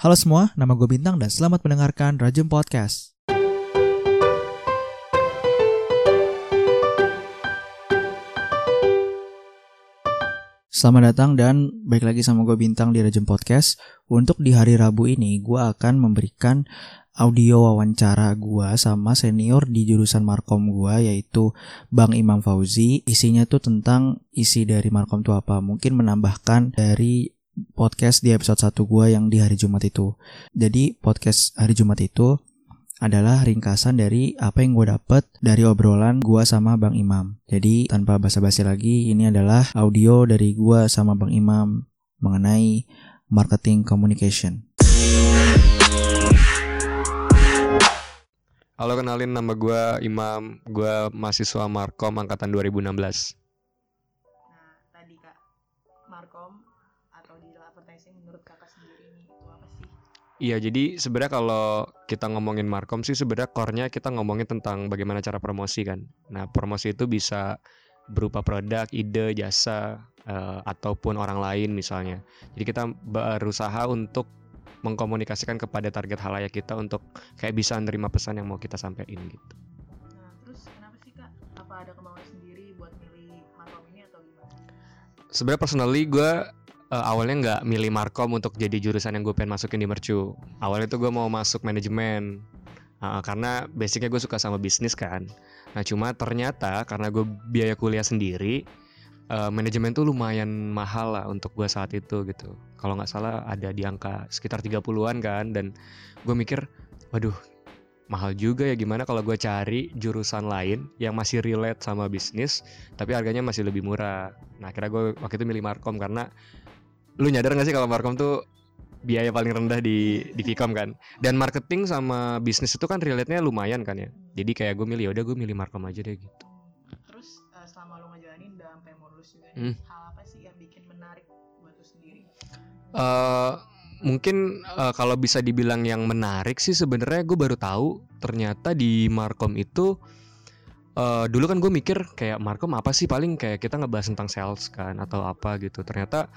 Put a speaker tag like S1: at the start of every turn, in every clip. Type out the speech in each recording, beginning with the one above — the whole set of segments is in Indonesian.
S1: Halo semua, nama gue Bintang dan selamat mendengarkan Rajem Podcast. Selamat datang dan baik lagi sama gue Bintang di Rajem Podcast. Untuk di hari Rabu ini, gue akan memberikan audio wawancara gue sama senior di jurusan Markom gue yaitu Bang Imam Fauzi. Isinya tuh tentang isi dari Markom tuh apa. Mungkin menambahkan dari podcast di episode 1 gue yang di hari Jumat itu. Jadi podcast hari Jumat itu adalah ringkasan dari apa yang gue dapet dari obrolan gue sama Bang Imam. Jadi tanpa basa-basi lagi, ini adalah audio dari gue sama Bang Imam mengenai marketing communication.
S2: Halo kenalin nama gue Imam, gue mahasiswa Markom angkatan 2016. Iya jadi sebenarnya kalau kita ngomongin Markom sih sebenarnya core-nya kita ngomongin tentang bagaimana cara promosi kan. Nah promosi itu bisa berupa produk, ide, jasa, eh, ataupun orang lain misalnya. Jadi kita berusaha untuk mengkomunikasikan kepada target halayak kita untuk kayak bisa menerima pesan yang mau kita sampaikan gitu.
S3: Nah, terus kenapa sih Kak? Apa ada kemauan sendiri buat milih Markom ini atau gimana?
S2: Sebenarnya personally gue eh, awalnya nggak milih Markom untuk jadi jurusan yang gue pengen masukin di Mercu. Awalnya tuh gue mau masuk manajemen Uh, karena basicnya gue suka sama bisnis kan. Nah cuma ternyata karena gue biaya kuliah sendiri, uh, manajemen tuh lumayan mahal lah untuk gue saat itu gitu. Kalau nggak salah ada di angka sekitar 30-an kan. Dan gue mikir, waduh mahal juga ya gimana kalau gue cari jurusan lain yang masih relate sama bisnis tapi harganya masih lebih murah. Nah akhirnya gue waktu itu milih Markom karena lu nyadar gak sih kalau Markom tuh biaya paling rendah di di Vcom kan? Dan marketing sama bisnis itu kan relate-nya lumayan kan ya? Jadi kayak gue milih udah gue milih Markom aja deh gitu.
S3: Terus eh, selama lo ngejalanin udah sampai mau lulus juga
S2: Hmm.
S3: nih, hal apa sih yang bikin menarik buat lo sendiri?
S2: eh mungkin eh, kalau bisa dibilang yang menarik sih sebenarnya gue baru tahu ternyata di Markom itu eh dulu kan gue mikir kayak Markom apa sih? Paling kayak kita ngebahas tentang sales kan atau apa gitu. Ternyata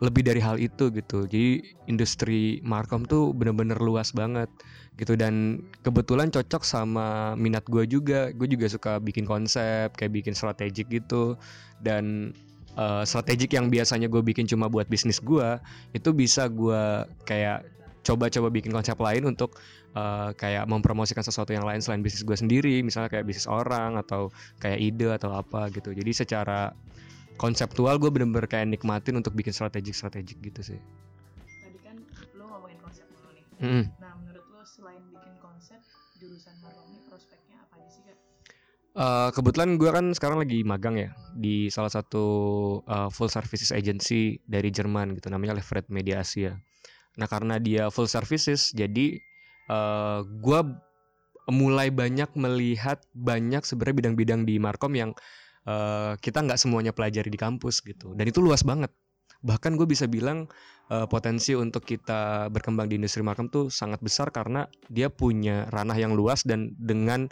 S2: lebih dari hal itu gitu. Jadi industri Markom tuh bener-bener luas banget gitu. Dan kebetulan cocok sama minat gue juga. Gue juga suka bikin konsep kayak bikin strategik gitu. Dan eh, strategik yang biasanya gue bikin cuma buat bisnis gue itu bisa gue kayak coba-coba bikin konsep lain untuk eh, kayak mempromosikan sesuatu yang lain selain bisnis gue sendiri. Misalnya kayak bisnis orang atau kayak ide atau apa gitu. Jadi secara konseptual gue bener-bener kayak nikmatin untuk bikin strategik-strategik gitu sih
S3: Tadi kan lo ngomongin konsep dulu nih.
S2: Mm-mm.
S3: Nah, menurut lo selain bikin konsep, jurusan Markom ini prospeknya apa aja sih Kak?
S2: Eh, kebetulan gue kan sekarang lagi magang ya di salah satu eh, full services agency dari Jerman gitu namanya Leveret Media Asia. Nah karena dia full services jadi eh gue mulai banyak melihat banyak sebenarnya bidang-bidang di Markom yang eh, kita nggak semuanya pelajari di kampus gitu dan itu luas banget. Bahkan gue bisa bilang eh, potensi untuk kita berkembang di industri Markom tuh sangat besar karena dia punya ranah yang luas dan dengan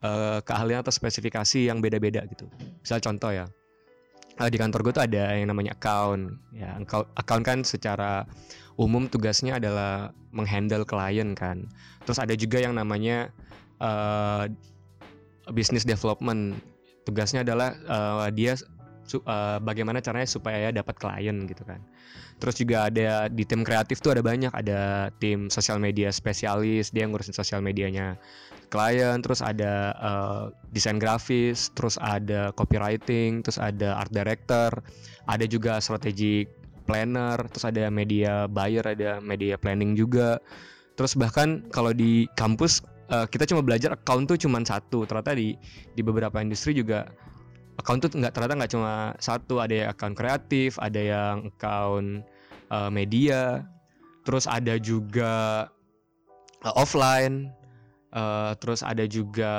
S2: eh, keahlian atau spesifikasi yang beda-beda gitu. Misal contoh ya, di kantor gue tuh ada yang namanya account. Ya, account account kan secara umum tugasnya adalah menghandle klien kan. Terus ada juga yang namanya eh, business development. Tugasnya adalah eh, dia su- eh, bagaimana caranya supaya dapat klien gitu kan. Terus juga ada di tim kreatif tuh ada banyak, ada tim sosial media spesialis, dia ngurusin sosial medianya klien, terus ada eh, desain grafis, terus ada copywriting, terus ada art director, ada juga strategic planner, terus ada media buyer, ada media planning juga. Terus bahkan kalau di kampus eh, kita cuma belajar account tuh cuma satu, ternyata di di beberapa industri juga account tuh nggak ternyata nggak cuma satu, ada yang account kreatif, ada yang account eh, media, terus ada juga eh, offline, eh, terus ada juga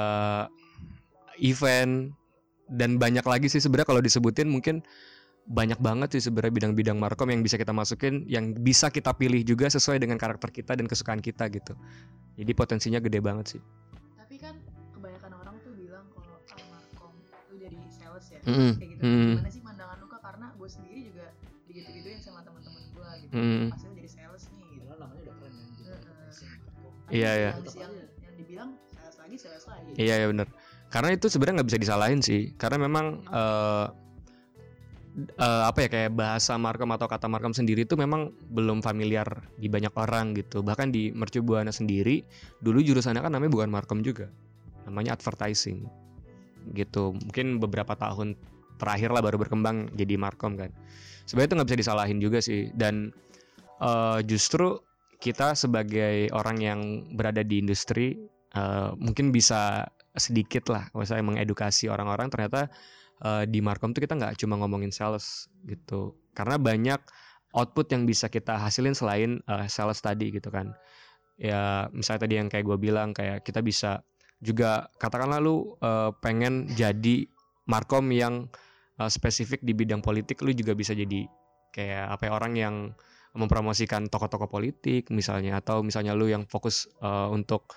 S2: event. Dan banyak lagi sih sebenarnya kalau disebutin mungkin banyak banget sih sebenarnya bidang-bidang markom yang bisa kita masukin yang bisa kita pilih juga sesuai dengan karakter kita dan kesukaan kita gitu jadi potensinya gede banget sih
S3: Tapi kan kebanyakan orang tuh bilang kalau Markom itu jadi sales ya.
S2: Mm-mm.
S3: Kayak gitu.
S2: Mm.
S3: Gimana sih pandangan lu Kak? Karena gue sendiri juga digitu-gituin sama teman-teman gue gitu.
S2: Mm.
S3: Pasti lu jadi sales nih gitu.
S4: Padahal namanya udah keren kan
S2: Iya, iya.
S3: Yang yang dibilang sales lagi sales lagi
S2: Iya ya bener. Karena itu sebenarnya nggak bisa disalahin sih. Karena memang eh eh, apa ya kayak bahasa markom atau kata markom sendiri itu memang belum familiar di banyak orang gitu. Bahkan di Mercu Buana sendiri dulu jurusannya kan namanya bukan markom juga. Namanya advertising. Gitu. Mungkin beberapa tahun terakhir lah baru berkembang jadi markom kan. Sebenarnya itu nggak bisa disalahin juga sih dan eh, justru kita sebagai orang yang berada di industri eh, mungkin bisa sedikit lah maksudnya mengedukasi orang-orang ternyata eh, di Markom tuh kita nggak cuma ngomongin sales gitu. Karena banyak output yang bisa kita hasilin selain eh, sales tadi gitu kan. Ya misalnya tadi yang kayak gue bilang kayak kita bisa juga katakanlah lu eh, pengen jadi Markom yang eh, spesifik di bidang politik lu juga bisa jadi kayak apa ya, orang yang mempromosikan tokoh-tokoh politik misalnya atau misalnya lu yang fokus eh, untuk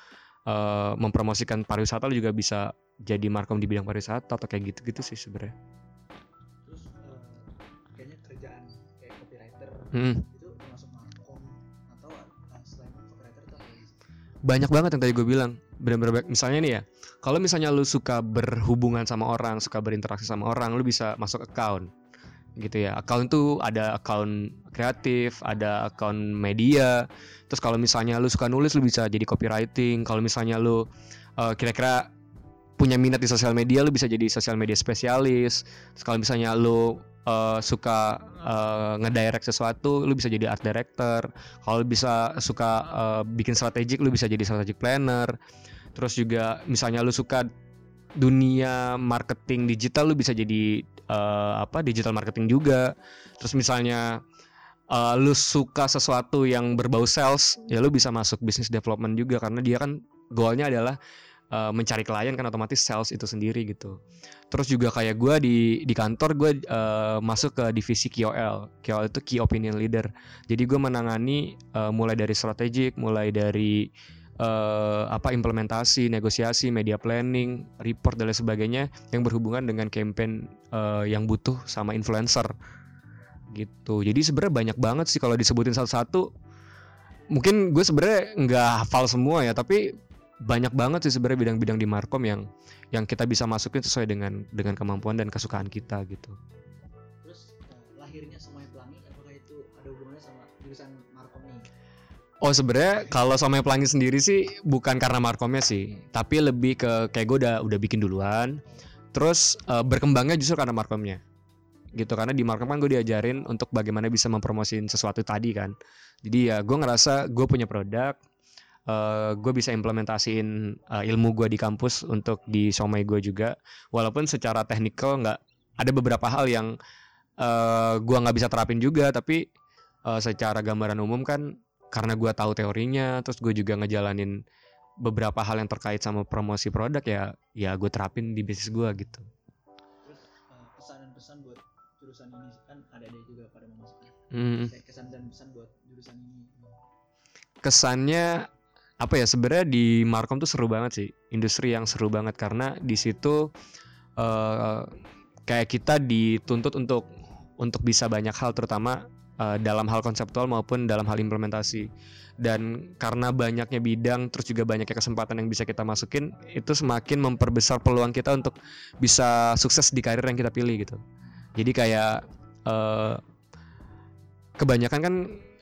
S2: eh, mempromosikan pariwisata lu juga bisa jadi markom di bidang pariwisata atau kayak gitu-gitu sih sebenarnya.
S1: Terus eh, kayaknya kerjaan kayak copywriter
S2: Hmm.
S1: itu termasuk markom atau eh, selain copywriter itu apa?
S2: Banyak banget yang tadi gue bilang. Bener-bener banyak. misalnya nih ya, kalau misalnya lu suka berhubungan sama orang, suka berinteraksi sama orang, lu bisa masuk account gitu ya. Account tuh ada account kreatif, ada account media. Terus kalau misalnya lu suka nulis, lu bisa jadi copywriting. Kalau misalnya lu eh, kira-kira punya minat di sosial media, lu bisa jadi sosial media spesialis. Terus kalau misalnya lu eh, suka eh, ngedirect sesuatu, lu bisa jadi art director. Kalau bisa suka eh, bikin strategik, lu bisa jadi strategic planner. Terus juga misalnya lu suka dunia marketing digital, lu bisa jadi eh, apa digital marketing juga. Terus misalnya eh, lu suka sesuatu yang berbau sales, ya lu bisa masuk business development juga karena dia kan goalnya adalah eh, mencari klien kan otomatis sales itu sendiri gitu. Terus juga kayak gue di di kantor gue eh, masuk ke divisi KOL. KOL itu Key Opinion Leader. Jadi gue menangani eh, mulai dari strategik, mulai dari eh, apa implementasi, negosiasi, media planning, report dan lain sebagainya yang berhubungan dengan campaign eh, yang butuh sama influencer gitu. Jadi sebenarnya banyak banget sih kalau disebutin satu-satu. Mungkin gue sebenarnya nggak hafal semua ya, tapi banyak banget sih sebenarnya bidang-bidang di Markom yang yang kita bisa masukin sesuai dengan dengan kemampuan dan kesukaan kita gitu. Oh sebenarnya kalau Somai Pelangi sendiri sih bukan karena markomnya sih, tapi lebih ke kayak gue udah udah bikin duluan, terus eh, berkembangnya justru karena markomnya, gitu karena di markom kan gue diajarin untuk bagaimana bisa mempromosin sesuatu tadi kan, jadi ya gue ngerasa gue punya produk, eh, gue bisa implementasiin eh, ilmu gue di kampus untuk di Somai gue juga, walaupun secara teknikal nggak ada beberapa hal yang eh, gue nggak bisa terapin juga, tapi eh, secara gambaran umum kan karena gue tahu teorinya terus gue juga ngejalanin beberapa hal yang terkait sama promosi produk ya ya gue terapin di bisnis gue gitu
S1: Terus eh, kesan dan pesan buat jurusan ini kan ada ada juga pada mau masuk.
S2: Hmm,
S1: kesan dan pesan buat jurusan ini.
S2: kesannya apa ya sebenarnya di Markom tuh seru banget sih industri yang seru banget karena di situ eh, kayak kita dituntut untuk untuk bisa banyak hal terutama eh, dalam hal konseptual maupun dalam hal implementasi. Dan karena banyaknya bidang terus juga banyaknya kesempatan yang bisa kita masukin itu semakin memperbesar peluang kita untuk bisa sukses di karir yang kita pilih gitu. Jadi kayak eh, kebanyakan kan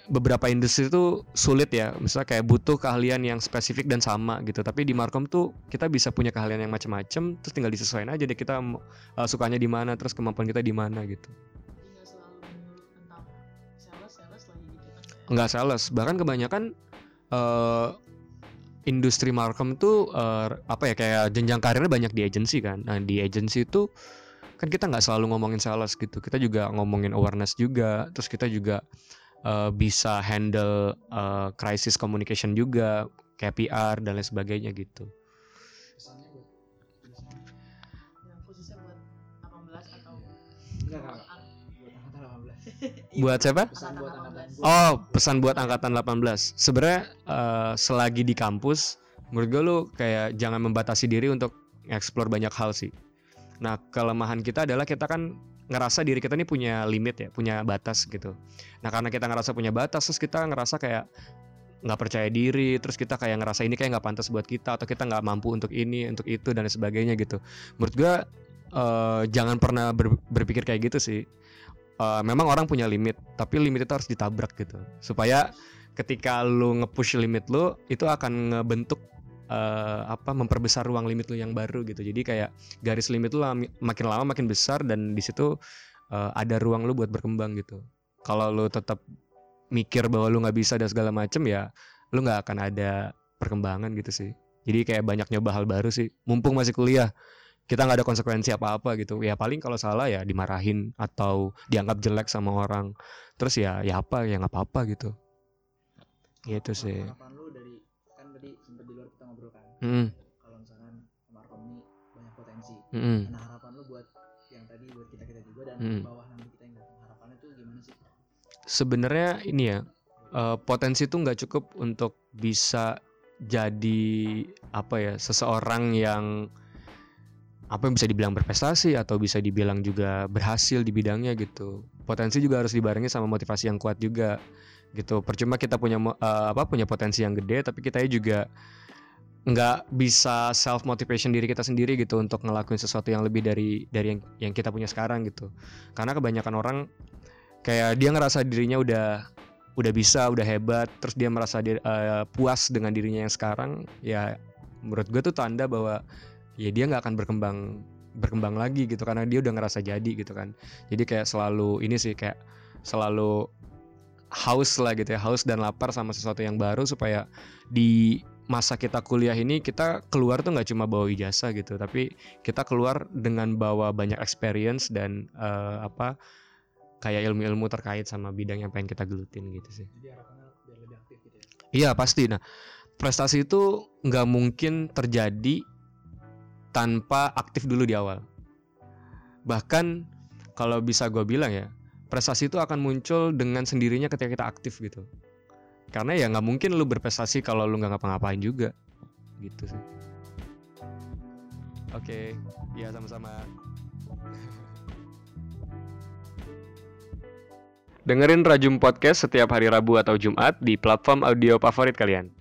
S2: beberapa industri itu sulit ya. Misalnya kayak butuh keahlian yang spesifik dan sama gitu. Tapi di Markom tuh kita bisa punya keahlian yang macam-macam terus tinggal disesuaikan aja deh kita uh, sukanya di mana terus kemampuan kita di mana gitu
S3: nggak sales.
S2: Bahkan kebanyakan eh industri Markom tuh eh, apa ya kayak jenjang karirnya banyak di agensi kan. Nah di agensi itu kan kita nggak selalu ngomongin sales gitu. Kita juga ngomongin awareness juga. Terus kita juga eh, bisa handle eh, crisis communication juga kayak PR dan lain sebagainya gitu
S1: buat
S2: siapa
S1: Pesan buat angkatan.
S2: Oh, pesan buat angkatan 18. Sebenarnya eh, selagi di kampus, menurut gue lu kayak jangan membatasi diri untuk explore banyak hal sih. Nah, kelemahan kita adalah kita kan ngerasa diri kita ini punya limit ya, punya batas gitu. Nah, karena kita ngerasa punya batas, terus kita ngerasa kayak nggak percaya diri terus kita kayak ngerasa ini kayak nggak pantas buat kita atau kita nggak mampu untuk ini untuk itu dan sebagainya gitu menurut gue uh, jangan pernah ber- berpikir kayak gitu sih uh, memang orang punya limit tapi limit itu harus ditabrak gitu. Supaya ketika lu nge-push limit lu itu akan ngebentuk uh, apa memperbesar ruang limit lu yang baru gitu. Jadi kayak garis limit lu makin lama makin besar dan di situ uh, ada ruang lu buat berkembang gitu. Kalau lu tetap mikir bahwa lu nggak bisa dan segala macem ya lu nggak akan ada perkembangan gitu sih. Jadi kayak banyak nyoba hal baru sih. Mumpung masih kuliah kita nggak ada konsekuensi apa-apa gitu. Ya paling kalau salah ya dimarahin atau dianggap jelek sama orang. Terus ya ya apa ya nggap apa-apa gitu. Gitu sih.
S1: harapan lu dari kan tadi sempat di luar kita ngobrol kan?
S2: Mm
S1: kalau misalkan Markom ini banyak potensi
S2: -mm.
S1: nah harapan lu buat yang tadi buat kita kita juga dan
S2: Hmm.
S1: bawah nanti kita yang datang harapannya tuh gimana sih?
S2: Sebenarnya ini ya eh, potensi itu nggak cukup untuk bisa jadi apa ya seseorang yang apa yang bisa dibilang berprestasi atau bisa dibilang juga berhasil di bidangnya gitu. Potensi juga harus dibarengi sama motivasi yang kuat juga gitu. Percuma kita punya eh, apa punya potensi yang gede tapi kita juga nggak bisa self motivation diri kita sendiri gitu untuk ngelakuin sesuatu yang lebih dari dari yang yang kita punya sekarang gitu. Karena kebanyakan orang kayak dia ngerasa dirinya udah udah bisa udah hebat terus dia merasa eh, puas dengan dirinya yang sekarang ya menurut gue tuh tanda bahwa ya dia nggak akan berkembang berkembang lagi gitu karena dia udah ngerasa jadi gitu kan. Jadi kayak selalu ini sih kayak selalu haus lah gitu ya haus dan lapar sama sesuatu yang baru supaya di masa kita kuliah ini kita keluar tuh nggak cuma bawa ijazah gitu tapi kita keluar dengan bawa banyak experience dan eh, apa kayak ilmu-ilmu terkait sama bidang yang pengen kita gelutin gitu sih.
S1: Jadi harapannya biar lebih aktif gitu ya?
S2: Iya pasti. Nah prestasi itu nggak mungkin terjadi tanpa aktif dulu di awal. Bahkan kalau bisa gue bilang ya prestasi itu akan muncul dengan sendirinya ketika kita aktif gitu. Karena ya nggak mungkin lu berprestasi kalau lu nggak ngapa-ngapain juga, gitu sih. Oke, ya sama-sama. Dengerin Rajum Podcast setiap hari Rabu atau Jumat di platform audio favorit kalian.